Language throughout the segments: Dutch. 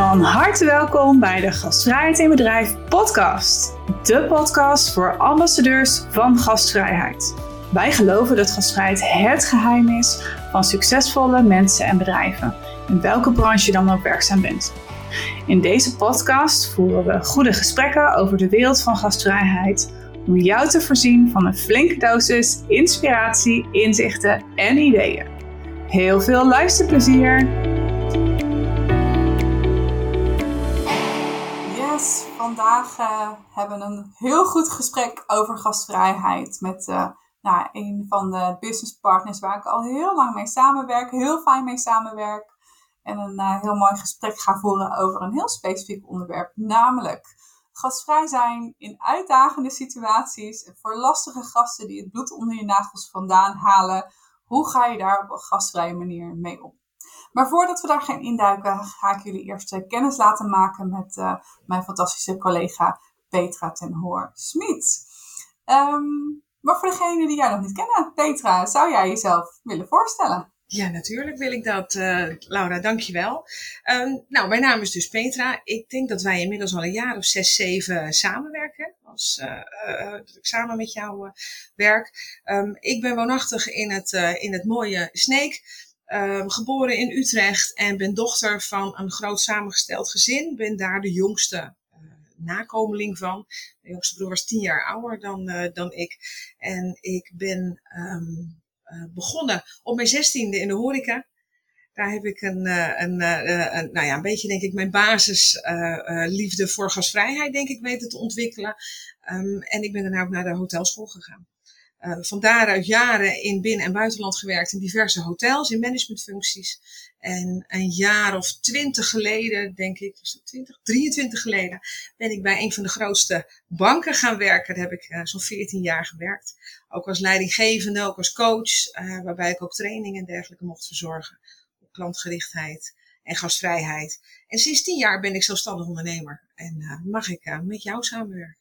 Van harte welkom bij de Gastvrijheid in Bedrijf podcast. De podcast voor ambassadeurs van gastvrijheid. Wij geloven dat gastvrijheid het geheim is van succesvolle mensen en bedrijven, in welke branche je dan ook werkzaam bent. In deze podcast voeren we goede gesprekken over de wereld van gastvrijheid om jou te voorzien van een flinke dosis inspiratie, inzichten en ideeën. Heel veel luisterplezier! Vandaag uh, hebben we een heel goed gesprek over gastvrijheid met uh, nou, een van de business partners waar ik al heel lang mee samenwerk, heel fijn mee samenwerk. En een uh, heel mooi gesprek ga voeren over een heel specifiek onderwerp, namelijk gastvrij zijn in uitdagende situaties voor lastige gasten die het bloed onder je nagels vandaan halen. Hoe ga je daar op een gastvrije manier mee om? Maar voordat we daar gaan induiken, ga ik jullie eerst eh, kennis laten maken met uh, mijn fantastische collega Petra ten Hoor Smit. Um, maar voor degenen die jou nog niet kennen, Petra, zou jij jezelf willen voorstellen? Ja, natuurlijk wil ik dat, uh, Laura, dankjewel. Um, nou, mijn naam is dus Petra. Ik denk dat wij inmiddels al een jaar of zes, zeven samenwerken. Als dat ik samen met jou werk. Um, ik ben woonachtig in het, in het mooie Sneek. Um, geboren in Utrecht en ben dochter van een groot samengesteld gezin. Ben daar de jongste nakomeling van. De jongste broer was tien jaar ouder dan, dan ik. En ik ben uh, begonnen op mijn zestiende in de horeca. Daar heb ik een, een, een, nou ja, een beetje denk ik mijn basisliefde voor gasvrijheid denk ik weten te ontwikkelen. Um, en ik ben daarna ook naar de hotelschool gegaan. Uh, van daaruit jaren in binnen- en buitenland gewerkt in diverse hotels, in managementfuncties. En een jaar of twintig geleden, denk ik, was het 20, 23 geleden, ben ik bij een van de grootste banken gaan werken. Daar heb ik uh, zo'n 14 jaar gewerkt. Ook als leidinggevende, ook als coach, uh, waarbij ik ook trainingen en dergelijke mocht verzorgen. Op klantgerichtheid en gastvrijheid. En sinds 10 jaar ben ik zelfstandig ondernemer en mag ik met jou samenwerken.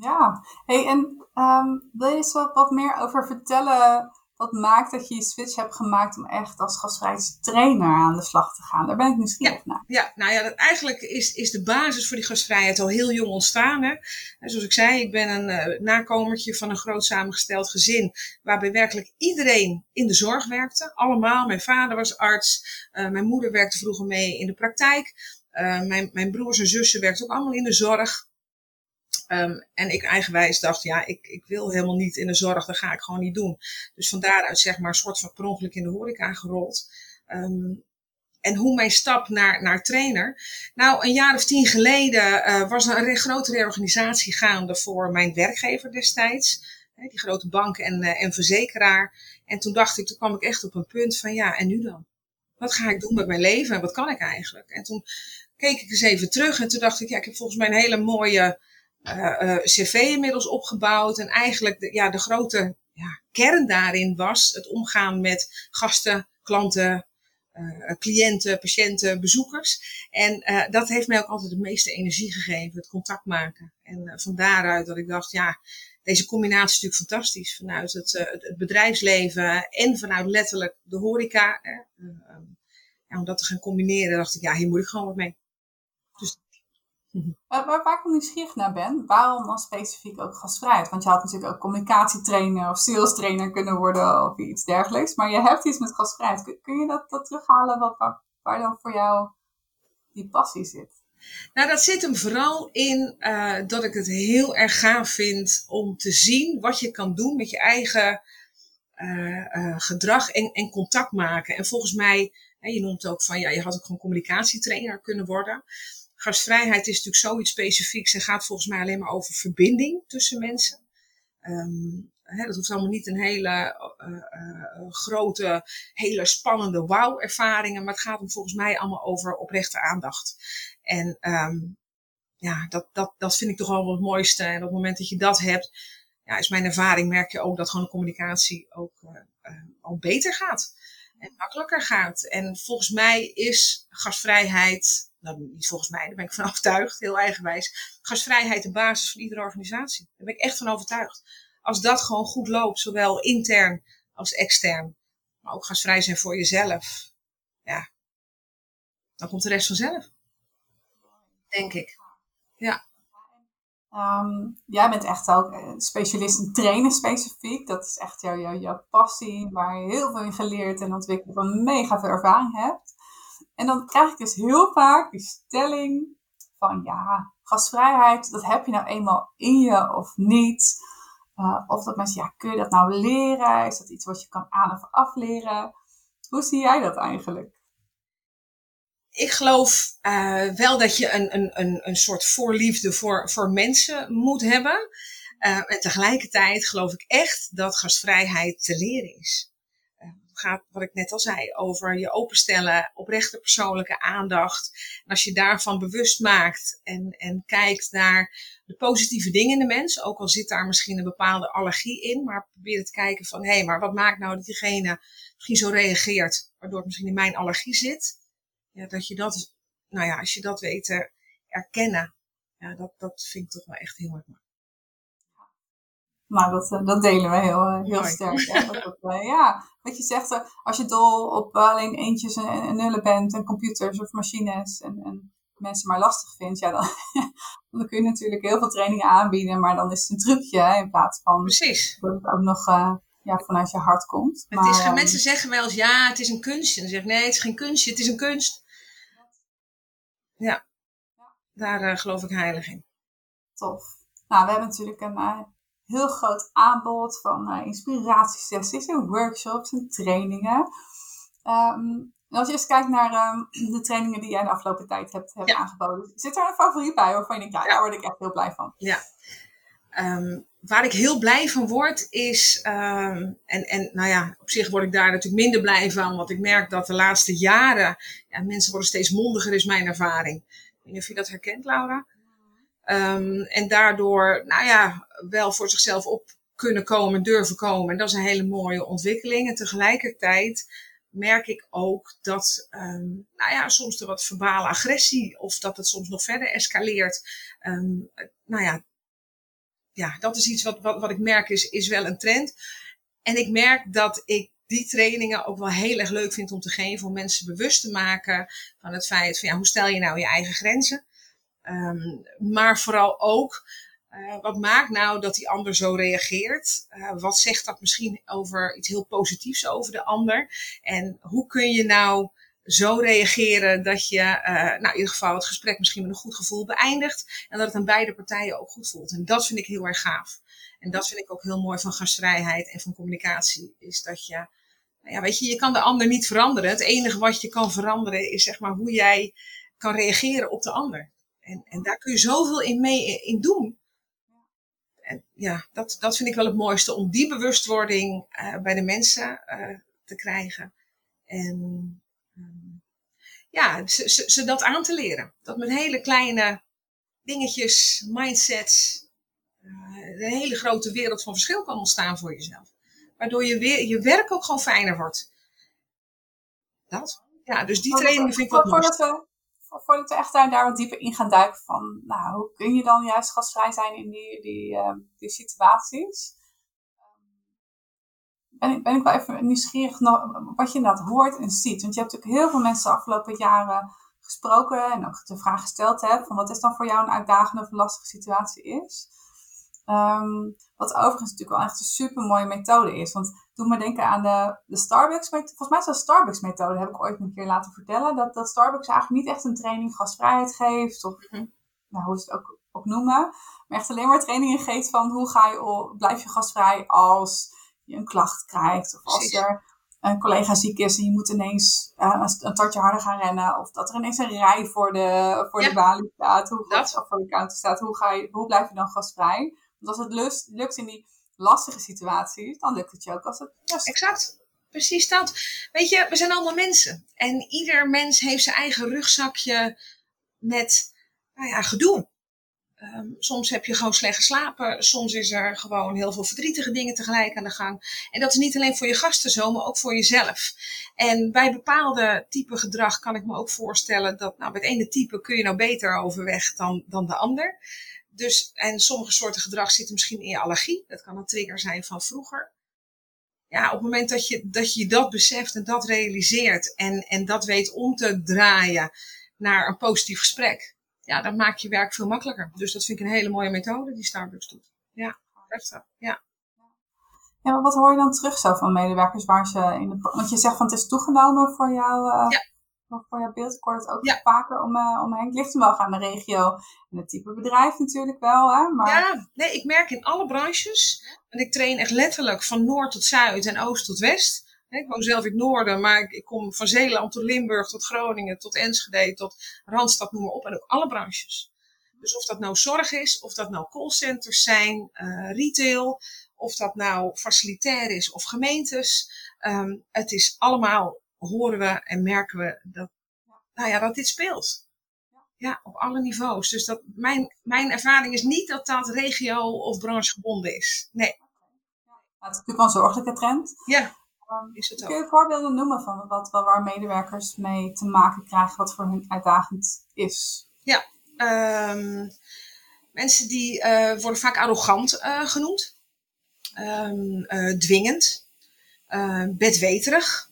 Ja, hey, en um, wil je eens wat, wat meer over vertellen wat maakt dat je je switch hebt gemaakt om echt als gastvrijheidstrainer aan de slag te gaan? Daar ben ik nieuwsgierig ja, naar. Ja, nou ja, dat, eigenlijk is, is de basis voor die gastvrijheid al heel jong ontstaan. Hè? En zoals ik zei, ik ben een uh, nakomertje van een groot samengesteld gezin, waarbij werkelijk iedereen in de zorg werkte. Allemaal. Mijn vader was arts, uh, mijn moeder werkte vroeger mee in de praktijk. Uh, mijn, mijn broers en zussen werkten ook allemaal in de zorg. Um, en ik eigenwijs dacht, ja, ik, ik wil helemaal niet in de zorg, dat ga ik gewoon niet doen. Dus van daaruit zeg maar een soort van per in de horeca gerold. Um, en hoe mijn stap naar, naar trainer. Nou, een jaar of tien geleden uh, was er een grote reorganisatie gaande voor mijn werkgever destijds. Hè, die grote bank en, uh, en verzekeraar. En toen dacht ik, toen kwam ik echt op een punt van, ja, en nu dan? Wat ga ik doen met mijn leven en wat kan ik eigenlijk? En toen keek ik eens even terug en toen dacht ik, ja, ik heb volgens mij een hele mooie uh, uh, cv inmiddels opgebouwd. En eigenlijk de, ja, de grote ja, kern daarin was het omgaan met gasten, klanten, uh, cliënten, patiënten, bezoekers. En dat heeft mij ook altijd het meeste energie gegeven, het contact maken. En van daaruit dat ik dacht, ja, deze combinatie is natuurlijk fantastisch. Vanuit het, het, bedrijfsleven en vanuit letterlijk de horeca. om dat te gaan combineren, dacht ik, ja, hier moet ik gewoon wat mee. Dus Waar, waar, waar ik nieuwsgierig naar ben, waarom dan specifiek ook gastvrijheid? Want je had natuurlijk ook communicatietrainer of sales trainer kunnen worden of iets dergelijks. Maar je hebt iets met gastvrijheid. Kun, kun je dat, dat terughalen wat, waar, waar, dan voor jou die passie zit? Nou, dat zit hem vooral in uh, dat ik het heel erg gaaf vind om te zien wat je kan doen met je eigen uh, uh, gedrag en, en contact maken. En volgens mij, je noemt ook van ja, je had ook gewoon communicatietrainer kunnen worden. Gastvrijheid is natuurlijk zoiets specifieks en gaat volgens mij alleen maar over verbinding tussen mensen. Hè, dat hoeft allemaal niet een hele uh, uh, grote, hele spannende wauw-ervaringen, maar het gaat hem volgens mij allemaal over oprechte aandacht. En um, ja, dat, dat, dat vind ik toch wel het mooiste. En op het moment dat je dat hebt, ja, is mijn ervaring, merk je ook dat gewoon de communicatie ook al beter gaat. En makkelijker gaat. En volgens mij is gastvrijheid nou niet volgens mij, daar ben ik van overtuigd, heel eigenwijs. Gastvrijheid de basis van iedere organisatie. Daar ben ik echt van overtuigd. Als dat gewoon goed loopt, zowel intern als extern, maar ook gasvrij zijn voor jezelf, ja, dan komt de rest vanzelf. Denk ik. Ja. Um, jij bent echt ook specialist in trainen specifiek. Dat is echt jouw, jouw, jouw passie, waar je heel veel in geleerd en ontwikkeld van mega veel ervaring hebt. En dan krijg ik dus heel vaak die stelling van ja, gastvrijheid, dat heb je nou eenmaal in je of niet. Uh, of dat mensen, ja, kun je dat nou leren? Is dat iets wat je kan aan- of afleren? Hoe zie jij dat eigenlijk? Ik geloof uh, wel dat je een, een, een, een soort voorliefde voor, voor mensen moet hebben. Uh, en tegelijkertijd geloof ik echt dat gastvrijheid te leren is. Het gaat, wat ik net al zei, over je openstellen, oprechte persoonlijke aandacht. En als je daarvan bewust maakt en, en kijkt naar de positieve dingen in de mens, ook al zit daar misschien een bepaalde allergie in, maar probeer te kijken van, hé, hey, maar wat maakt nou dat diegene misschien zo reageert, waardoor het misschien in mijn allergie zit ja, dat je dat, nou ja, als je dat weet te erkennen, ja, dat, dat vind ik toch wel echt heel erg mooi. Nou, dat, dat delen we heel, heel sterk. Dat, dat, ja, wat je zegt, als je dol op alleen eentjes en, en nullen bent en computers of machines en, en mensen maar lastig vindt, ja, dan, dan kun je natuurlijk heel veel trainingen aanbieden, maar dan is het een trucje in plaats van Precies. dat het ook nog uh, ja, vanuit je hart komt. Het maar, is, um, mensen zeggen wel eens, ja, het is een kunstje. Dan zeg ik, nee, het is geen kunstje, het is een kunst. Ja, daar uh, geloof ik heilig in. Tof. Nou, we hebben natuurlijk een uh, heel groot aanbod van uh, inspiratiesessies en workshops en trainingen. Um, en als je eens kijkt naar um, de trainingen die jij de afgelopen tijd hebt, hebt ja. aangeboden, zit er een favoriet bij waarvan je denkt, ja, daar word ik echt heel blij van? Ja. Um, waar ik heel blij van word is, um, en, en nou ja, op zich word ik daar natuurlijk minder blij van, want ik merk dat de laatste jaren, ja, mensen worden steeds mondiger, is mijn ervaring. Ik weet niet of je dat herkent, Laura. Um, en daardoor, nou ja, wel voor zichzelf op kunnen komen, durven komen. En dat is een hele mooie ontwikkeling. En tegelijkertijd merk ik ook dat, um, nou ja, soms de wat verbale agressie of dat het soms nog verder escaleert. Um, nou ja, ja, dat is iets wat, wat, wat ik merk is, is wel een trend. En ik merk dat ik die trainingen ook wel heel erg leuk vind om te geven. Om mensen bewust te maken van het feit van ja, hoe stel je nou je eigen grenzen. Um, maar vooral ook, uh, wat maakt nou dat die ander zo reageert? Uh, wat zegt dat misschien over iets heel positiefs over de ander? En hoe kun je nou zo reageren dat je uh, nou, in ieder geval het gesprek misschien met een goed gevoel beëindigt. En dat het aan beide partijen ook goed voelt. En dat vind ik heel erg gaaf. En dat vind ik ook heel mooi van gastvrijheid en van communicatie. Is dat je, nou ja, weet je, je kan de ander niet veranderen. Het enige wat je kan veranderen is zeg maar hoe jij kan reageren op de ander. En, en daar kun je zoveel in mee in doen. En ja, dat, dat vind ik wel het mooiste. Om die bewustwording uh, bij de mensen uh, te krijgen. En ja, ze, ze, ze, dat aan te leren. Dat met hele kleine dingetjes, mindsets, uh, een hele grote wereld van verschil kan ontstaan voor jezelf. Waardoor je, weer, je werk ook gewoon fijner wordt. Dat. Ja, dus die training vind ik wat voordat we, voordat we echt daar, daar wat dieper in gaan duiken van, nou, hoe kun je dan juist gastvrij zijn in die, die, uh, die situaties? Ben ik, ben ik wel even nieuwsgierig naar wat je inderdaad hoort en ziet. Want je hebt natuurlijk heel veel mensen de afgelopen jaren gesproken en ook de vraag gesteld hebt van wat is dan voor jou een uitdagende of lastige situatie is. Um, wat overigens natuurlijk wel echt een super mooie methode is. Want doe me denken aan de, de Starbucks methode. Volgens mij is dat Starbucks methode, heb ik ooit een keer laten vertellen. Dat, dat Starbucks eigenlijk niet echt een training gastvrijheid geeft. Of mm -hmm. nou, hoe ze het ook, ook noemen. Maar echt alleen maar trainingen geeft van hoe ga je, blijf je gastvrij als je een klacht krijgt. Of als Precies. er een collega ziek is en je moet ineens uh, een, tartje harder gaan rennen. Of dat er ineens een rij voor de, voor Ja. de balie staat. Hoe, Dat. of voor de counter staat. Hoe, ga je, hoe blijf je dan gastvrij? Want als het lust, lukt in die lastige situaties, dan lukt het je ook als het rustig Exact. Precies dat. Weet je, we zijn allemaal mensen. En ieder mens heeft zijn eigen rugzakje met nou ja, gedoe. Ehm, soms heb je gewoon slecht geslapen. Soms is er gewoon heel veel verdrietige dingen tegelijk aan de gang. En dat is niet alleen voor je gasten zo, maar ook voor jezelf. En bij bepaalde type gedrag kan ik me ook voorstellen dat nou, het ene type kun je nou beter overweg dan, dan de ander. Dus, en sommige soorten gedrag zitten misschien in je allergie. Dat kan een trigger zijn van vroeger. Ja, op het moment dat je dat, je dat beseft en dat realiseert en, en dat weet om te draaien naar een positief gesprek. Ja, dan maak je werk veel makkelijker. Dus dat vind ik een hele mooie methode die Starbucks doet. Ja, echt Ja. Ja, maar wat hoor je dan terug zo van medewerkers waar ze in de... Want je zegt van het is toegenomen voor jou, uh, ja. voor jouw beeld. Ik hoor het ook ja. vaker om, uh, omheen. Het ligt hem wel aan de regio en het type bedrijf natuurlijk wel. Hè? Maar... Ja, nee, ik merk in alle branches. En ik train echt letterlijk van noord tot zuid en oost tot west. Ik woon zelf in het noorden, maar ik, ik kom van Zeeland tot Limburg, tot Groningen, tot Enschede, tot Randstad, noem maar op. En ook alle branches. Dus of dat nou zorg is, of dat nou callcenters zijn, uh, retail, of dat nou facilitair is of gemeentes. Um, het is allemaal, horen we en merken we dat, nou ja, dat dit speelt. Ja, op alle niveaus. Dus dat, mijn, mijn ervaring is niet dat dat regio- of branchegebonden is. Nee. het is natuurlijk wel een zorgelijke trend. Ja, is het ook. Kun je voorbeelden noemen van wat, waar medewerkers mee te maken krijgen, wat voor hun uitdagend is? Ja, um, mensen die uh, worden vaak arrogant uh, genoemd um, uh, dwingend, bedweterig,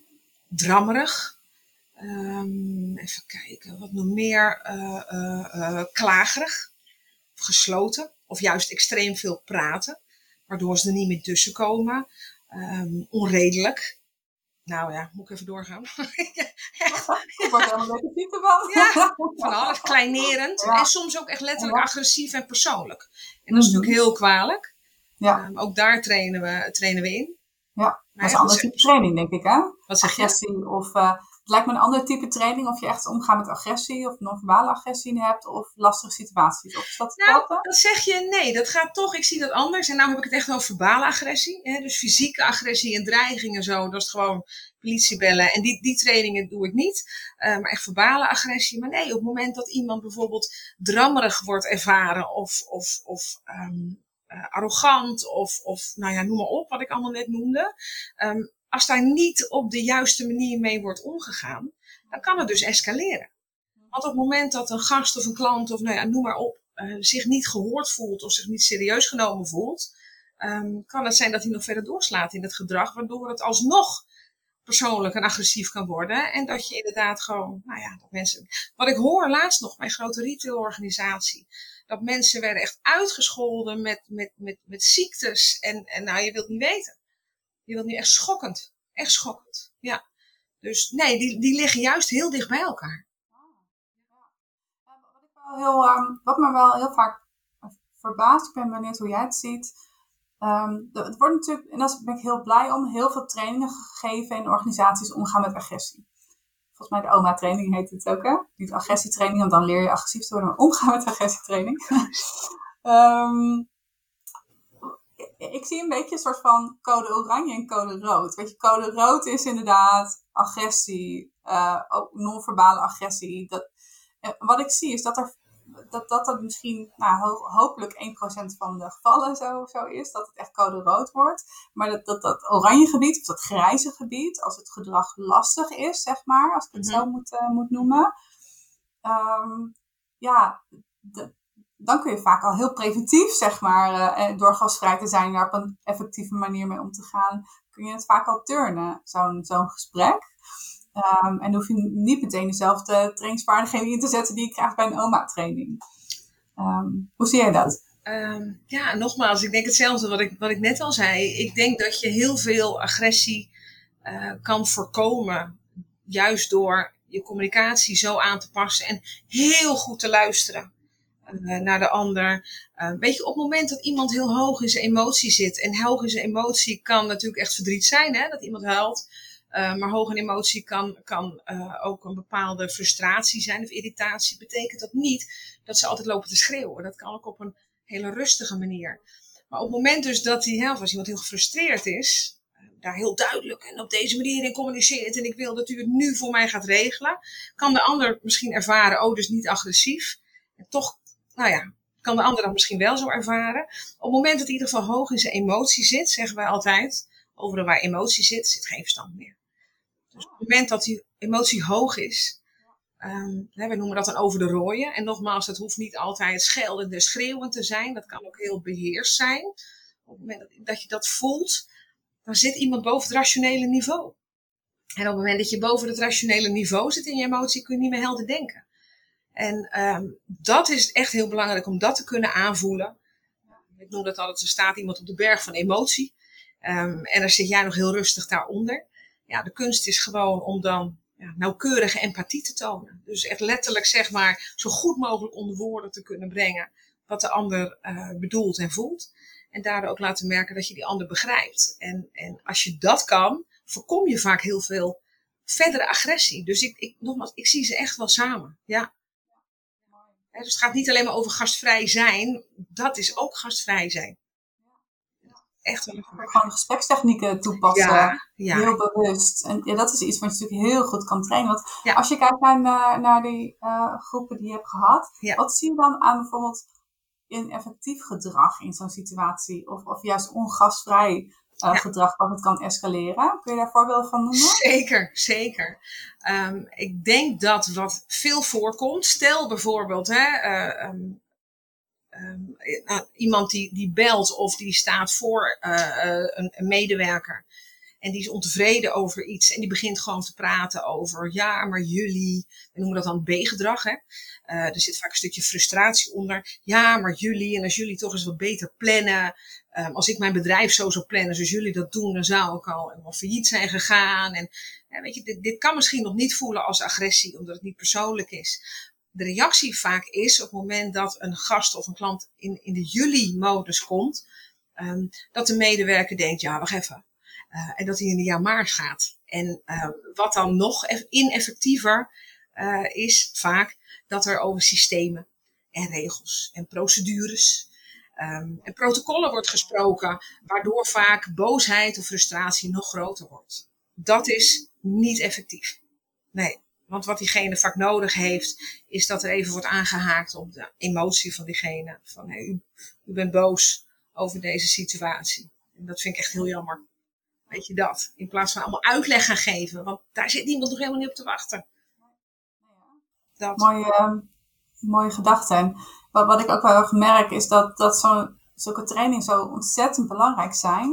drammerig. Um, even kijken, wat nog meer? Klagerig, gesloten, of juist extreem veel praten, waardoor ze er niet meer tussen komen. Um, onredelijk. Nou ja, moet ik even doorgaan. Ik word helemaal negatief ervan. Ja, van alles. Kleinerend. Ja. En soms ook echt letterlijk agressief en persoonlijk. En dat is natuurlijk heel kwalijk. Ja. Um, ook daar trainen we, trainen we in. Ja, dat is een ander type training, denk ik, hè? Wat zeg je? Agressie of... Uh, het lijkt me een ander type training of je echt omgaat met agressie of non-verbale agressie hebt of lastige situaties. Of is dat nou, dat zeg je nee. Dat gaat toch, ik zie dat anders. En nou heb ik het echt over verbale agressie. Hè? Dus fysieke agressie en dreiging en zo. Dat is gewoon politie bellen. En die, die trainingen doe ik niet. Uh, maar echt verbale agressie. Maar nee, op het moment dat iemand bijvoorbeeld drammerig wordt ervaren of, of, of um, uh, arrogant of, of nou ja, noem maar op wat ik allemaal net noemde. Um, als daar niet op de juiste manier mee wordt omgegaan, dan kan het dus escaleren. Want op het moment dat een gast of een klant of nou ja, noem maar op, uh, zich niet gehoord voelt of zich niet serieus genomen voelt, um, kan het zijn dat hij nog verder doorslaat in het gedrag, waardoor het alsnog persoonlijk en agressief kan worden. En dat je inderdaad gewoon, nou ja, dat mensen. Wat ik hoor laatst nog bij een grote retailorganisatie dat mensen werden echt uitgescholden met, met, met, met ziektes. En, en nou, je wilt niet weten. Je wilt niet echt schokkend. Echt schokkend. Ja. Dus nee, die, die liggen juist heel dicht bij elkaar. Wat, ik wel heel, um, wat me wel heel vaak verbaast, ik ben benieuwd hoe jij het ziet. Um, het wordt natuurlijk, en daar ben ik heel blij om, heel veel trainingen gegeven in organisaties omgaan met agressie volgens mij de OMA-training heet het ook, hè? Niet agressietraining, want dan leer je agressief te worden, maar omgaan met agressietraining. um, ik zie een beetje een soort van code oranje en code rood. Weet je, code rood is inderdaad agressie, uh, ook non-verbale agressie. Dat, wat ik zie is dat er dat dat, dat misschien nou, ho hopelijk 1% van de gevallen zo, zo is, dat het echt code rood wordt. Maar dat, dat, dat oranje gebied, of dat grijze gebied, als het gedrag lastig is, zeg maar, als ik het mm -hmm. zo moet, uh, moet noemen. Um, ja, de, dan kun je vaak al heel preventief, zeg maar, uh, door gasvrij te zijn, daar op een effectieve manier mee om te gaan, kun je het vaak al turnen, zo'n zo'n gesprek. Um, en hoef je niet meteen dezelfde trainingsvaardigheden in te zetten die je krijgt bij een OMA-training. Um, hoe zie jij dat? Um, ja, nogmaals, ik denk hetzelfde wat ik, wat ik net al zei. Ik denk dat je heel veel agressie uh, kan voorkomen, juist door je communicatie zo aan te passen en heel goed te luisteren uh, naar de ander. Uh, weet je, op het moment dat iemand heel hoog in zijn emotie zit, en hoog in zijn emotie kan natuurlijk echt verdriet zijn, hè, dat iemand huilt. Uh, maar hoge emotie kan, kan ook een bepaalde frustratie zijn of irritatie. Betekent dat niet dat ze altijd lopen te schreeuwen. Dat kan ook op een hele rustige manier. Maar op het moment dus dat hè, of als iemand heel gefrustreerd is, daar heel duidelijk en op deze manier in communiceert en ik wil dat u het nu voor mij gaat regelen, kan de ander misschien ervaren, oh, dus niet agressief. En toch, nou ja, kan de ander dat misschien wel zo ervaren. Op het moment dat in ieder geval hoog in zijn emotie zit, zeggen wij altijd, overal waar emotie zit, zit geen verstand meer. Dus op het moment dat die emotie hoog is, hè, we noemen dat dan over de rooien. En nogmaals, dat hoeft niet altijd scheldend en schreeuwend te zijn. Dat kan ook heel beheerst zijn. Op het moment dat je dat voelt, dan zit iemand boven het rationele niveau. En op het moment dat je boven het rationele niveau zit in je emotie, kun je niet meer helder denken. En ehm, dat is echt heel belangrijk om dat te kunnen aanvoelen. Ik noem dat altijd, er staat iemand op de berg van emotie. Ehm, en dan zit jij nog heel rustig daaronder. Ja, de kunst is gewoon om dan ja, nauwkeurige empathie te tonen. Dus echt letterlijk zeg maar zo goed mogelijk onder woorden te kunnen brengen wat de ander uh, bedoelt en voelt. En daardoor ook laten merken dat je die ander begrijpt. En, en als je dat kan, voorkom je vaak heel veel verdere agressie. Dus ik, ik, nogmaals, ik zie ze echt wel samen. Ja. Dus het gaat niet alleen maar over gastvrij zijn. Dat is ook gastvrij zijn. Echt wel. Gewoon gesprekstechnieken toepassen. Ja, ja. Heel bewust. En ja, dat is iets wat je natuurlijk heel goed kan trainen. Want ja. als je kijkt naar, naar die uh, groepen die je hebt gehad. Wat zie je dan aan bijvoorbeeld ineffectief gedrag in zo'n situatie? Of, of juist ongastvrij uh, gedrag wat het kan escaleren. Kun je daar voorbeelden van noemen? Zeker, zeker. Um, ik denk dat wat veel voorkomt, stel bijvoorbeeld hè, uh, um, um, iemand die, die belt of die staat voor een, een, medewerker. En die is ontevreden over iets en die begint gewoon te praten over, ja, maar jullie, we noemen dat dan B-gedrag. Hè? er zit vaak een stukje frustratie onder. Ja, maar jullie, en als jullie toch eens wat beter plannen, Um, als ik mijn bedrijf zo zou plannen zoals jullie dat doen, dan zou ik al helemaal failliet zijn gegaan. En weet je, dit, dit kan misschien nog niet voelen als agressie, omdat het niet persoonlijk is. De reactie vaak is op het moment dat een gast of een klant in, in de jullie-modus komt, um, dat de medewerker denkt, ja, wacht even. Uh, en dat hij in de ja maar gaat. En uh, wat dan nog ineffectiever uh, is vaak dat er over systemen en regels en procedures Um, en protocollen wordt gesproken, waardoor vaak boosheid of frustratie nog groter wordt. Dat is niet effectief. Nee, want wat diegene vaak nodig heeft, is dat er even wordt aangehaakt op de emotie van diegene. Van hey, u, u bent boos over deze situatie. En dat vind ik echt heel jammer. Weet je dat? In plaats van allemaal uitleg gaan geven, want daar zit niemand nog helemaal niet op te wachten. Dat. Mooie, ehm, mooie gedachte wat, wat ik ook wel erg merk is dat, dat zo'n zulke trainingen zo ontzettend belangrijk zijn.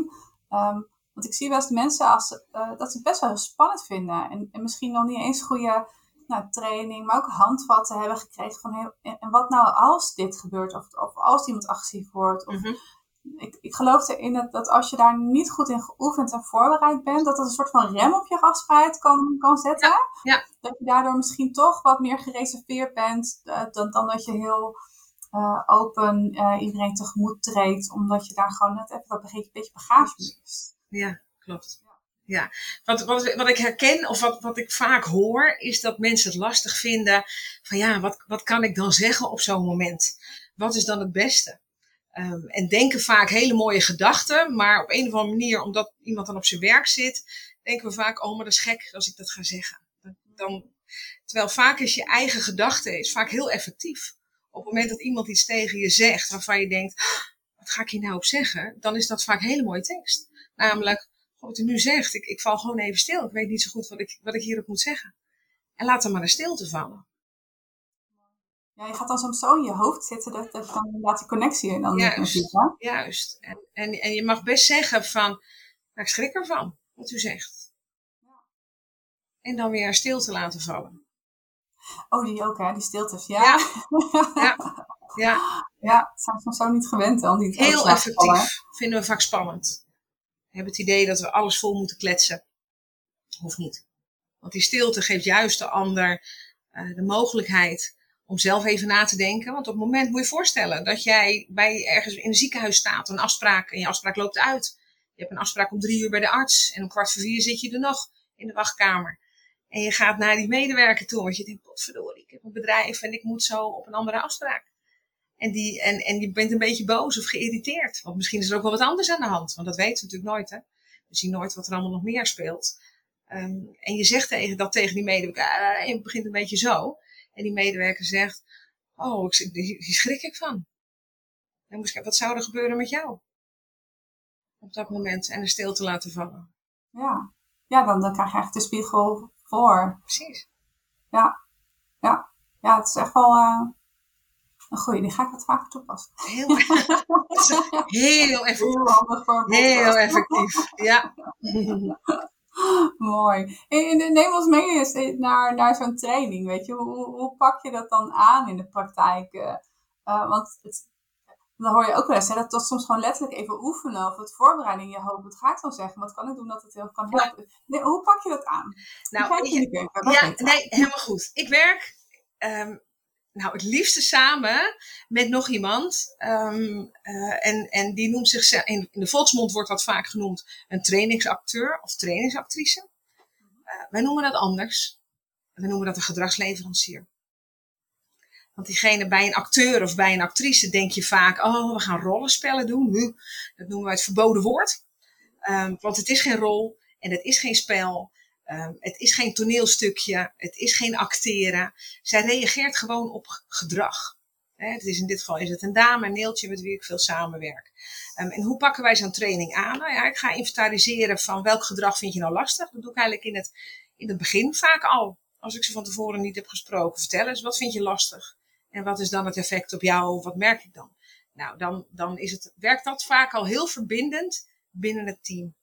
Um, want ik zie wel eens mensen als, uh, dat ze het best wel spannend vinden. En, en misschien nog niet eens goede nou, training, maar ook handvatten hebben gekregen van heel, en, wat nou als dit gebeurt of, of als iemand agressief wordt. Of, mm -hmm. Ik, ik geloof erin dat, dat als je daar niet goed in geoefend en voorbereid bent, dat dat een soort van rem op je gastvrijheid kan, kan zetten. Ja, ja. Dat je daardoor misschien toch wat meer gereserveerd bent uh, dan, dan dat je heel uh, open uh, iedereen tegemoet treedt, omdat je daar gewoon net even dat beetje, beetje bagage mist. Ja, klopt. Ja, wat, wat, wat ik herken of wat, wat ik vaak hoor, is dat mensen het lastig vinden van ja, wat, wat kan ik dan zeggen op zo'n moment? Wat is dan het beste? Um, en denken vaak hele mooie gedachten, maar op een of andere manier, omdat iemand dan op zijn werk zit, denken we vaak, oh, maar dat is gek als ik dat ga zeggen. Dan, terwijl vaak is je eigen gedachte is vaak heel effectief op het moment dat iemand iets tegen je zegt waarvan je denkt, ah, wat ga ik hier nou op zeggen? Dan is dat vaak hele mooie tekst. Namelijk, wat u nu zegt, ik, ik val gewoon even stil. Ik weet niet zo goed wat ik, wat ik hierop moet zeggen. En laat er maar een stilte vallen. Ja, je gaat dan soms zo in je hoofd zitten dat, dat dan laat die connectie in dan Juist, juist. En, en, en je mag best zeggen van, nou, ik schrik ervan, wat u zegt. En dan weer stilte laten vallen. Oh, die ook, hè? Die stiltes. Ja. Ja. ja. ja. zijn we zo niet gewend dan. Die Heel effectief. Vinden we vaak spannend. We hebben het idee dat we alles vol moeten kletsen. Of niet. Want die stilte geeft juist de ander uh, de mogelijkheid om zelf even na te denken. Want op het moment moet je voorstellen dat jij bij ergens in een ziekenhuis staat, een afspraak, en je afspraak loopt uit. Je hebt een afspraak om drie uur bij de arts en om kwart voor vier zit je er nog in de wachtkamer. En je gaat naar die medewerker toe, want je denkt, potverdorie, ik heb een bedrijf en ik moet zo op een andere afspraak. En, die, en, en je bent een beetje boos of geïrriteerd. Want misschien is er ook wel wat anders aan de hand, want dat weten we natuurlijk nooit. Hè? We zien nooit wat er allemaal nog meer speelt. Um, en je zegt tegen, dat tegen die medewerker, uh, je begint een beetje zo. En die medewerker zegt, oh, ik, hier schrik ik van. En wat zou er gebeuren met jou? Op dat moment. En de stilte laten vallen. Ja, ja dan, dan krijg je echt de spiegel voor. Precies. Ja, ja, ja, het is echt wel uh, een goeie. Die ga ik wat vaker toepassen. Heel, heel effectief. Heel, handig voor heel effectief, ja. Mooi. En, neem ons mee naar, naar zo'n training, weet je. Hoe, hoe pak je dat dan aan in de praktijk? Uh, want het, dan hoor je ook wel eens hè, dat dat soms gewoon letterlijk even oefenen of het voorbereiden in je hoofd. Wat ga ik dan zeggen? Wat kan ik doen dat het heel kan helpen? Nee, hoe pak je dat aan? Nou, je, ja, nee, helemaal goed. Ik werk um, nou, het liefste samen met nog iemand. Um, uh, en, en die noemt zich, in, in de volksmond wordt dat vaak genoemd, een trainingsacteur of trainingsactrice. Uh, wij noemen dat anders. We noemen dat een gedragsleverancier. Want diegene bij een acteur of bij een actrice denk je vaak, oh, we gaan rollenspellen doen. Dat noemen we het verboden woord. Um, want het is geen rol en het is geen spel. Um, het is geen toneelstukje, het is geen acteren. Zij reageert gewoon op gedrag. He, het is in dit geval is het een dame, een neeltje met wie ik veel samenwerk. Um, en hoe pakken wij zo'n training aan? Nou ja, ik ga inventariseren van welk gedrag vind je nou lastig. Dat doe ik eigenlijk in het, in het begin vaak al. Als ik ze van tevoren niet heb gesproken. Vertel eens, wat vind je lastig? En wat is dan het effect op jou? Wat merk ik dan? Nou, dan, dan is het, werkt dat vaak al heel verbindend binnen het team.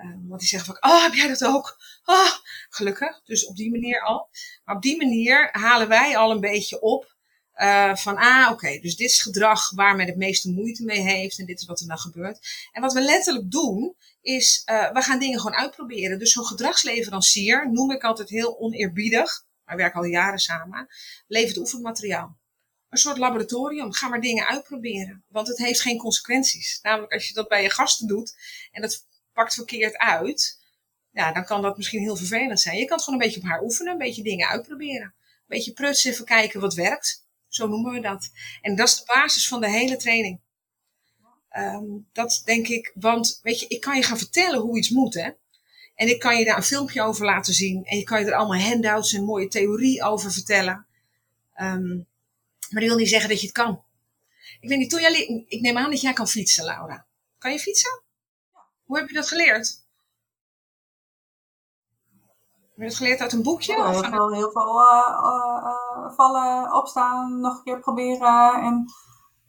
Um, want die zeggen van, oh, heb jij dat ook? Oh, gelukkig. Dus op die manier al. Maar op die manier halen wij al een beetje op uh, van, ah, oké, dus dit is gedrag waar men het meeste moeite mee heeft en dit is wat er dan gebeurt. En wat we letterlijk doen, is, uh, we gaan dingen gewoon uitproberen. Dus zo'n gedragsleverancier noem ik altijd heel oneerbiedig wij werken al jaren samen, levert oefenmateriaal. Een soort laboratorium. Ga maar dingen uitproberen. Want het heeft geen consequenties. Namelijk als je dat bij je gasten doet en dat pakt verkeerd uit, ja, dan kan dat misschien heel vervelend zijn. Je kan het gewoon een beetje op haar oefenen, een beetje dingen uitproberen. Een beetje prutsen, even kijken wat werkt. Zo noemen we dat. En dat is de basis van de hele training. Um, dat denk ik, want weet je, ik kan je gaan vertellen hoe iets moet, hè. En ik kan je daar een filmpje over laten zien. En je kan je er allemaal handouts en mooie theorie over vertellen. Um, maar dat wil niet zeggen dat je het kan. Ik weet niet, toen jij, ik neem aan dat jij kan fietsen, Laura. Kan je fietsen? Hoe heb je dat geleerd? Heb je dat geleerd uit een boekje? Ja, heel, veel, heel veel uh, uh, vallen, opstaan, nog een keer proberen. En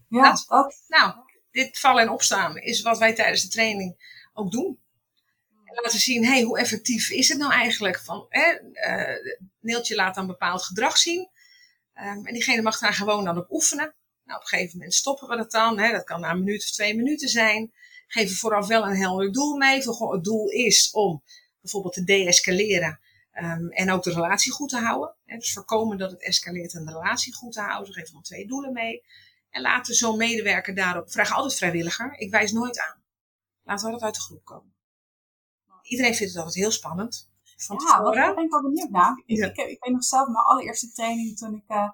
ja, nou, dat. Nou, dit vallen en opstaan is wat wij tijdens de training ook doen laten zien, hey, hoe effectief is het nou eigenlijk? Van, hè, uh, Neeltje laat dan bepaald gedrag zien. Um, en diegene mag daar gewoon dan op oefenen. Nou, op een gegeven moment stoppen we dat dan. Hè. Dat kan na een minuut of twee minuten zijn. Geven vooraf wel een helder doel mee. Het doel is om bijvoorbeeld te deescaleren. Um, en ook de relatie goed te houden. Hè. Dus voorkomen dat het escaleert en de relatie goed te houden. Geven dan twee doelen mee. En laten zo'n medewerker daarop, vraag altijd vrijwilliger. Ik wijs nooit aan. Laten we dat uit de groep komen iedereen vindt het altijd heel spannend. Van ja, wat ben ik wel benieuwd naar. Ik, ik, ik, weet nog zelf mijn allereerste training toen ik uh,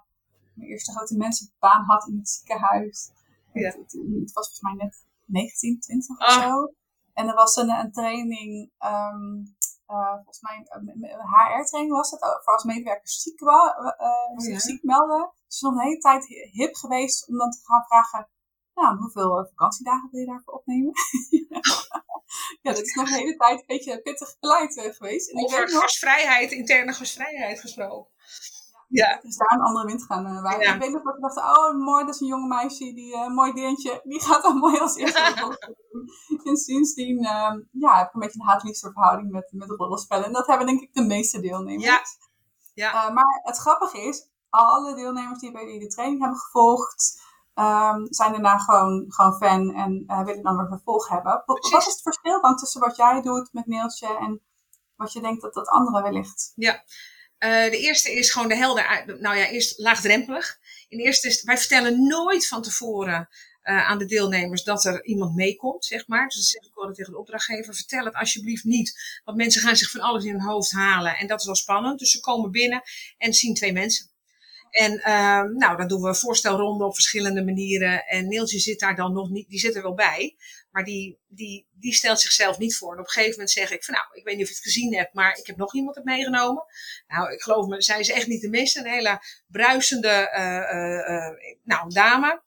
mijn eerste grote mensenbaan had in het ziekenhuis. Ja. Het, het, het, was volgens mij net 19, 20 of ah. zo. En er was een, een training, um, uh, volgens mij een HR-training was het, voor als medewerkers ziek, wa, uh, oh, ja. ziek melden. Dus het is nog een hele tijd hip geweest om dan te gaan vragen, nou, hoeveel vakantiedagen wil je daarvoor opnemen? ja, dat is nog een hele tijd een beetje pittig beleid geweest. En Over gastvrijheid, interne gastvrijheid gesproken. Ja. Dus daar een andere wind gaan uh, waaien. Ik weet nog dat ik dacht, oh mooi, dat is een jonge meisje, die uh, mooi dingetje, die gaat dan mooi als eerste En sindsdien uh, ja, heb ik een beetje een haat-liefde verhouding met, met rollenspellen. En dat hebben denk ik de meeste deelnemers. Ja. Ja. maar het grappige is, alle deelnemers die bij de training hebben gevolgd, um, zijn daarna gewoon, gewoon fan en willen dan weer vervolg hebben. Wat is het verschil dan tussen wat jij doet met Neeltje en wat je denkt dat dat andere wellicht? Ja, uh, de eerste is gewoon de helder, nou ja, eerst laagdrempelig. In eerste is, wij vertellen nooit van tevoren uh, aan de deelnemers dat er iemand meekomt, zeg maar. Dus dat zeg ik wel tegen de opdrachtgever. Vertel het alsjeblieft niet. Want mensen gaan zich van alles in hun hoofd halen. En dat is wel spannend. Dus ze komen binnen en zien twee mensen. En uh, nou, dan doen we voorstelronden op verschillende manieren. En Neeltje zit daar dan nog niet, die zit er wel bij. Maar die, die, die stelt zichzelf niet voor. En op een gegeven moment zeg ik van nou, ik weet niet of je het gezien hebt, maar ik heb nog iemand het meegenomen. Nou, ik geloof me, zij is echt niet de meeste. Een hele bruisende uh, uh, nou, dame.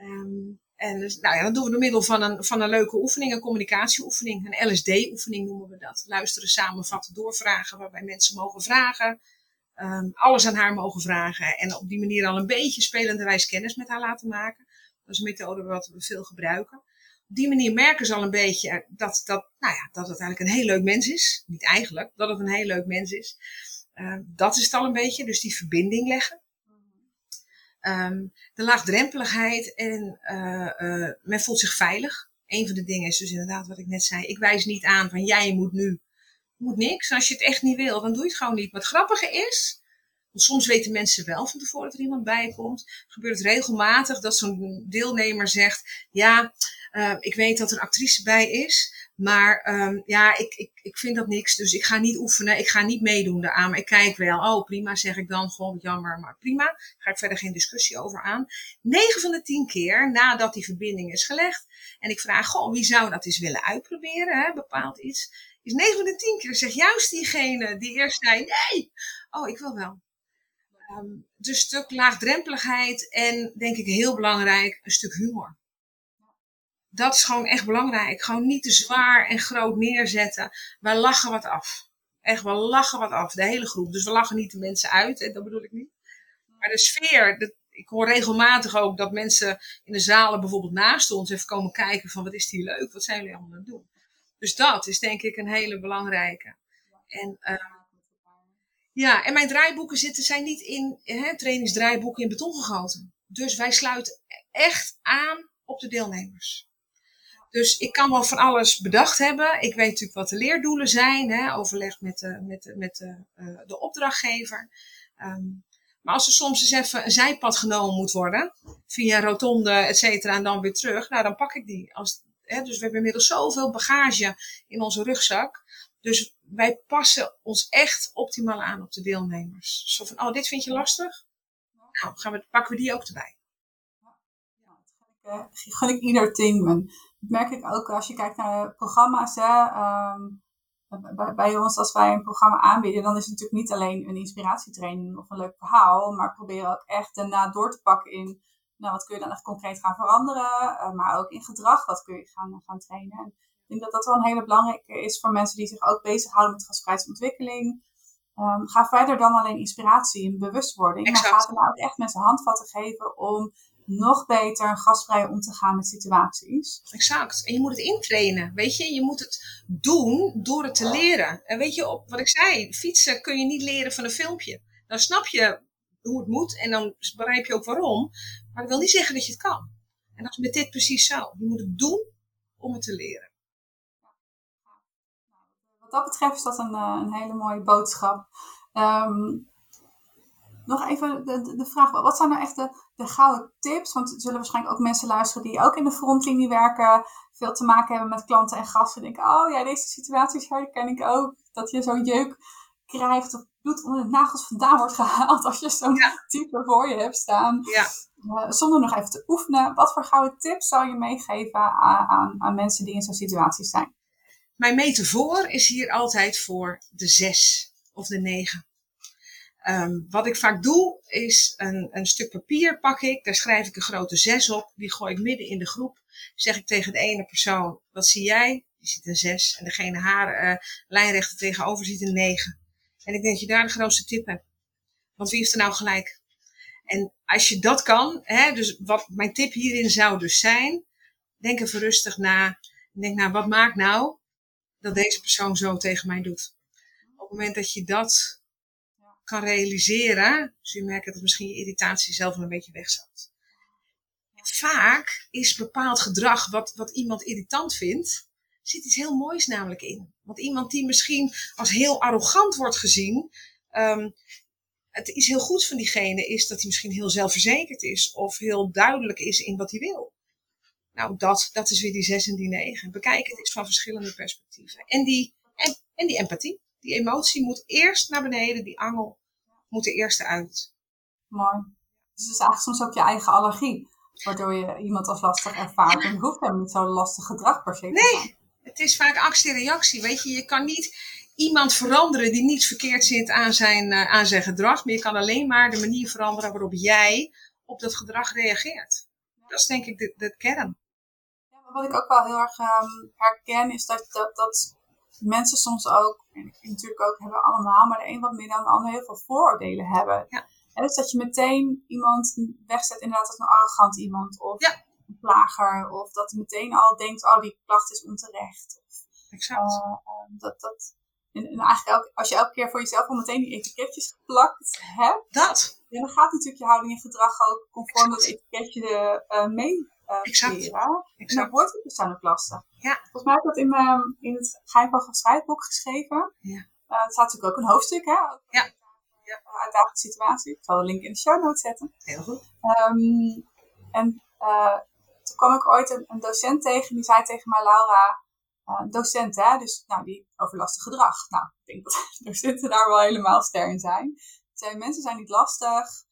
Um, en dus, nou ja, dat doen we door middel van een, van een leuke oefening, een communicatieoefening, een LSD-oefening noemen we dat. Luisteren, samenvatten, doorvragen, waarbij mensen mogen vragen um, alles aan haar mogen vragen. En op die manier al een beetje spelenderwijs kennis met haar laten maken. Dat is een methode wat we veel gebruiken. Die manier merken ze al een beetje dat, dat, nou ja, dat het eigenlijk een heel leuk mens is. Niet eigenlijk, dat het een heel leuk mens is. Uh, dat is het al een beetje, dus die verbinding leggen. Um, de laagdrempeligheid en uh, uh, men voelt zich veilig. Een van de dingen is dus inderdaad wat ik net zei. Ik wijs niet aan van jij moet nu, moet niks. Als je het echt niet wil, dan doe je het gewoon niet. Maar het grappige is, soms weten mensen wel van tevoren dat er iemand bij komt. Gebeurt het regelmatig dat zo'n deelnemer zegt, ja, uh, ik weet dat er een actrice bij is. Maar um, ja, ik, ik, ik vind dat niks. Dus ik ga niet oefenen. Ik ga niet meedoen daaraan. Maar ik kijk wel. Oh, prima, zeg ik dan. Gewoon jammer, maar prima. Ga ik verder geen discussie over aan. 9 van de 10 keer nadat die verbinding is gelegd. En ik vraag, goh, wie zou dat eens willen uitproberen? Hè, bepaald iets. Is 9 van de 10 keer zegt juist diegene die eerst zei, nee. Oh, ik wil wel. Um, dus een stuk laagdrempeligheid en denk ik heel belangrijk, een stuk humor dat is gewoon echt belangrijk. Gewoon niet te zwaar en groot neerzetten. Wij lachen wat af. Echt, we lachen wat af, de hele groep. Dus we lachen niet de mensen uit, en dat bedoel ik niet. Maar de sfeer, dat, ik hoor regelmatig ook dat mensen in de zalen bijvoorbeeld naast ons even komen kijken van wat is die leuk, wat zijn jullie allemaal aan het doen. Dus dat is denk ik een hele belangrijke. En, uh, ja, en mijn draaiboeken zitten, zijn niet in hè, trainingsdraaiboeken in beton gegoten. Dus wij sluiten echt aan op de deelnemers. Dus ik kan wel van alles bedacht hebben. Ik weet natuurlijk wat de leerdoelen zijn, hè, overleg met de, met de, met de, uh, de opdrachtgever. Um, maar als er soms eens even een zijpad genomen moet worden, via rotonde, et cetera, en dan weer terug, nou dan pak ik die. Als, hè, dus we hebben inmiddels zoveel bagage in onze rugzak. Dus wij passen ons echt optimaal aan op de deelnemers. Zo van, oh, dit vind je lastig? Nou, gaan we, pakken we die ook erbij. Ja, dat gun ik ieder team merk ik ook als je kijkt naar programma's. Hè, um, bij, ons, als wij een programma aanbieden, dan is het natuurlijk niet alleen een inspiratietraining of een leuk verhaal. Maar proberen ook echt daarna door te pakken in nou, wat kun je dan echt concreet gaan veranderen. Uh, maar ook in gedrag, wat kun je gaan, gaan trainen. En ik denk dat dat wel een hele belangrijke is voor mensen die zich ook bezighouden met gastvrijheidsontwikkeling. Um, ga verder dan alleen inspiratie en bewustwording. Exact. Maar ga er nou ook echt mensen handvatten geven om nog beter gastvrij om te gaan met situaties. Exact. En je moet het intrainen. Weet je, je moet het doen door het te leren. En weet je, op wat ik zei, fietsen kun je niet leren van een filmpje. Dan snap je hoe het moet en dan begrijp je ook waarom. Maar dat wil niet zeggen dat je het kan. En dat is met dit precies zo. Je moet het doen om het te leren. Dat betreft is dat een, eh, een hele mooie boodschap. Um, nog even de, de, vraag, wat zijn nou echt de, de gouden tips? Want er zullen waarschijnlijk ook mensen luisteren die ook in de frontlinie werken, veel te maken hebben met klanten en gasten. En denken, oh ja, deze situaties herken ik ook. Dat je zo'n jeuk krijgt of bloed onder de nagels vandaan wordt gehaald als je zo'n type voor je hebt staan. Ja. Uh, zonder nog even te oefenen. Wat voor gouden tips zou je meegeven aan, aan, aan mensen die in zo'n situatie zijn? Mijn metafoor is hier altijd voor de zes of de negen. Um, wat ik vaak doe, is een, een stuk papier pak ik, daar schrijf ik een grote zes op, die gooi ik midden in de groep. Zeg ik tegen de ene persoon, wat zie jij? Die ziet een zes. En degene haar uh, lijnrechter tegenover ziet een negen. En ik denk dat je daar de grootste tip hebt. Want wie heeft er nou gelijk? En als je dat kan, hè, dus wat mijn tip hierin zou dus zijn, denk even rustig na. Denk nou, wat maakt nou dat deze persoon zo tegen mij doet? Op het moment dat je dat kan realiseren, dus je merkt dat misschien je irritatie zelf een beetje wegzakt. Vaak is bepaald gedrag wat, wat iemand irritant vindt, zit iets heel moois namelijk in. Want iemand die misschien als heel arrogant wordt gezien, um, het is heel goed van diegene is dat hij misschien heel zelfverzekerd is of heel duidelijk is in wat hij wil. Nou, dat, dat is weer die zes en die negen. Bekijk het eens van verschillende perspectieven. En die, en, en die empathie die emotie moet eerst naar beneden, die angel moet er eerst uit. Mooi. Dus het is eigenlijk soms ook je eigen allergie, waardoor je iemand als lastig ervaart. En hoeft hem niet zo'n lastig gedrag per se Nee, het is vaak actie en reactie. Weet je, je kan niet iemand veranderen die niets verkeerd zit aan zijn, uh, aan zijn gedrag, maar je kan alleen maar de manier veranderen waarop jij op dat gedrag reageert. Dat is denk ik de, de kern. Wat ik ook wel heel erg um, herken, is dat, dat, dat mensen soms ook, en ik natuurlijk ook, hebben allemaal, maar de een wat meer dan de ander heel veel vooroordelen hebben. Ja. En dus dat je meteen iemand wegzet inderdaad als een arrogant iemand. Of ja. een plager. Of dat hij meteen al denkt, oh die klacht is onterecht. Exact. Uh, dat, dat, en, en eigenlijk elke, als je elke keer voor jezelf al meteen die etiketjes geplakt hebt. Dat. Ja, dan gaat natuurlijk je houding en gedrag ook conform dat etiketje uh, mee uh, exact. Creëren. exact. En dan wordt het persoonlijk lastig. Ja. Volgens mij heb ik dat in, um, in het van Gestrijdboek geschreven. Ja. Uh, het staat natuurlijk ook een hoofdstuk, hè? Ja. ja. Uitdagende situatie. Ik zal de link in de show notes zetten. Heel goed. Um, en uh, toen kwam ik ooit een, een, docent tegen, die zei tegen mij, Laura, uh, docent hè, dus nou, die over lastig gedrag. Nou, ik denk dat docenten daar wel helemaal ster in zijn. Zei, mensen zijn niet lastig.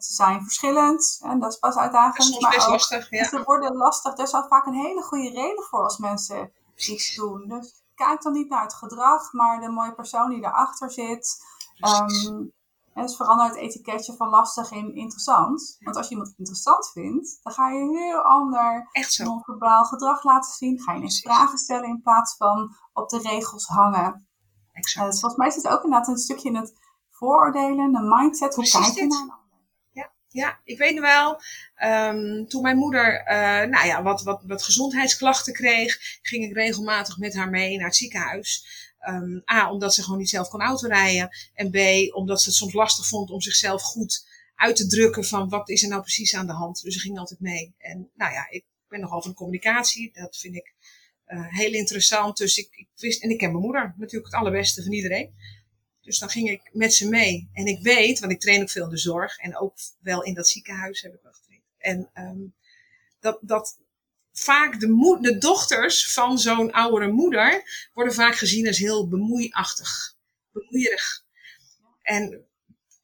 Mensen zijn verschillend en dat is pas uitdagend. Is maar best ook, lastig, ja. Ze worden lastig. Er is al vaak een hele goede reden voor als mensen iets doen. Dus kijk dan niet naar het gedrag, maar de mooie persoon die erachter zit. Um, en dus verander het etiketje van lastig in interessant. Want als je iemand interessant vindt, dan ga je een heel ander non-verbaal gedrag laten zien. Ga je eens vragen stellen in plaats van op de regels hangen. Exact. Uh, dus volgens mij het ook inderdaad een stukje in het vooroordelen, de mindset. Hoe kijk je naar? Ja, ik weet nog wel, um, toen mijn moeder uh, nou ja, wat, wat, wat gezondheidsklachten kreeg, ging ik regelmatig met haar mee naar het ziekenhuis. Um, A, omdat ze gewoon niet zelf kon autorijden. En B, omdat ze het soms lastig vond om zichzelf goed uit te drukken van wat is er nou precies aan de hand. Dus ze ging altijd mee. En nou ja, ik ben nogal van communicatie. Dat vind ik uh, heel interessant. Dus ik, ik wist, en ik ken mijn moeder natuurlijk het allerbeste van iedereen. Dus dan ging ik met ze mee. En ik weet, want ik train ook veel in de zorg. En ook wel in dat ziekenhuis heb ik wel getraind. En um, dat, dat vaak de, moed, de dochters van zo'n oudere moeder worden vaak gezien als heel bemoeiachtig. Bemoeierig. En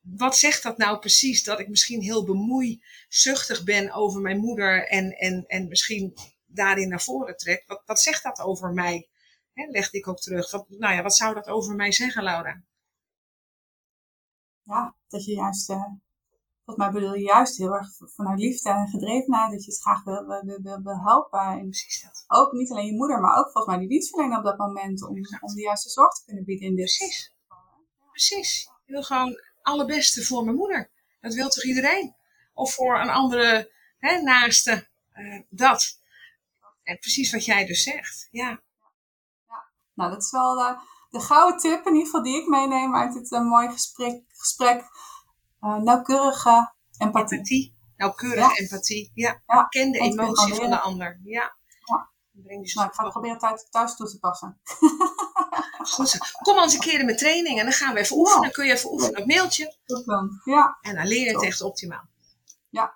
wat zegt dat nou precies? Dat ik misschien heel bemoeizuchtig ben over mijn moeder en, en, en misschien daarin naar voren trek. Wat, wat zegt dat over mij? He, legde ik ook terug. Nou ja, wat zou dat over mij zeggen, Laura? Ja, dat je juist, uh, volgens mij bedoel je juist heel erg vanuit liefde en gedrevenheid, dat je het graag wil, wil, wil, wil helpen. En Precies dat. ook niet alleen je moeder, maar ook volgens mij die dienstverlener op dat moment, om, om de juiste zorg te kunnen bieden in dit. Precies. Precies. Ik wil gewoon het allerbeste voor mijn moeder. Dat wil toch iedereen? Of voor een andere hè, naaste. Uh, dat. En precies wat jij dus zegt. Ja. ja. Nou, dat is wel de, de gouden tip in ieder geval die ik meeneem uit dit uh, mooie gesprek. gesprek. Uh, nauwkeurige empathie. empathie. Nauwkeurige ja. empathie. Ja. ja. Ken de emotie van de ander. Ja. ja. Breng nou, ik ga proberen thuis, thuis toe te passen. Goed zo. Kom eens een keer met training en dan gaan we even oefenen. Dan kun je even oefenen op mailtje. Ja. En dan leer je het echt optimaal. Ja.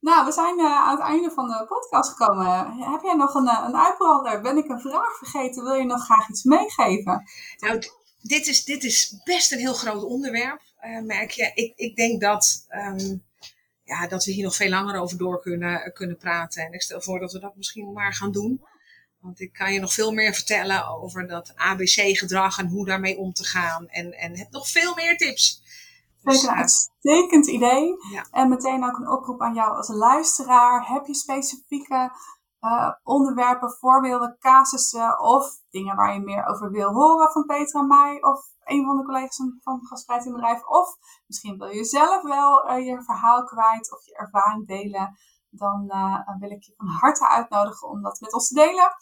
Nou, we zijn uh, aan het einde van de podcast gekomen. Heb jij nog een, een uitbrander? Ben ik een vraag vergeten? Wil je nog graag iets meegeven? Nou, dit is, dit is best een heel groot onderwerp, uh, merk je. Ik, ik denk dat, um, ja, dat we hier nog veel langer over door kunnen, kunnen praten. En ik stel voor dat we dat misschien maar gaan doen. Want ik kan je nog veel meer vertellen over dat ABC-gedrag en hoe daarmee om te gaan. En, en heb nog veel meer tips. Dus, een uitstekend idee. Ja. En meteen ook een oproep aan jou als luisteraar. Heb je specifieke uh, onderwerpen, voorbeelden, casussen of dingen waar je meer over wil horen van Petra en mij of een van de collega's van Gastvrijheid in Bedrijf? Of misschien wil je zelf wel uh, je verhaal kwijt of je ervaring delen. Dan uh, wil ik je van harte uitnodigen om dat met ons te delen.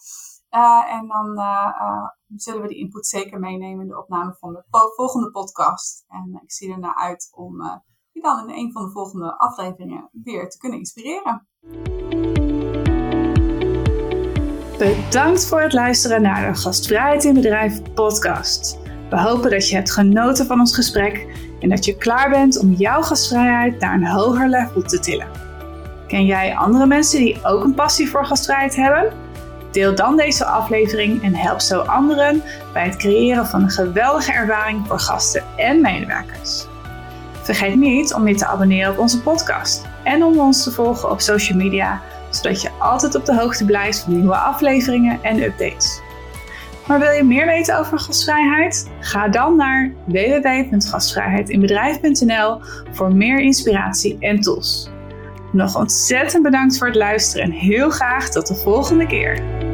Uh, en dan uh, zullen we die input zeker meenemen in de opname van de volgende podcast. En ik zie er naar uit om je dan in een van de volgende afleveringen weer te kunnen inspireren. Bedankt voor het luisteren naar de Gastvrijheid in Bedrijf podcast. We hopen dat je hebt genoten van ons gesprek en dat je klaar bent om jouw gastvrijheid naar een hoger level te tillen. Ken jij andere mensen die ook een passie voor gastvrijheid hebben? Deel dan deze aflevering en help zo anderen bij het creëren van een geweldige ervaring voor gasten en medewerkers. Vergeet niet om je te abonneren op onze podcast en om ons te volgen op social media, zodat je altijd op de hoogte blijft van nieuwe afleveringen en updates. Maar wil je meer weten over gastvrijheid? Ga dan naar www.gastvrijheidinbedrijf.nl voor meer inspiratie en tools. Nog ontzettend bedankt voor het luisteren en heel graag tot de volgende keer.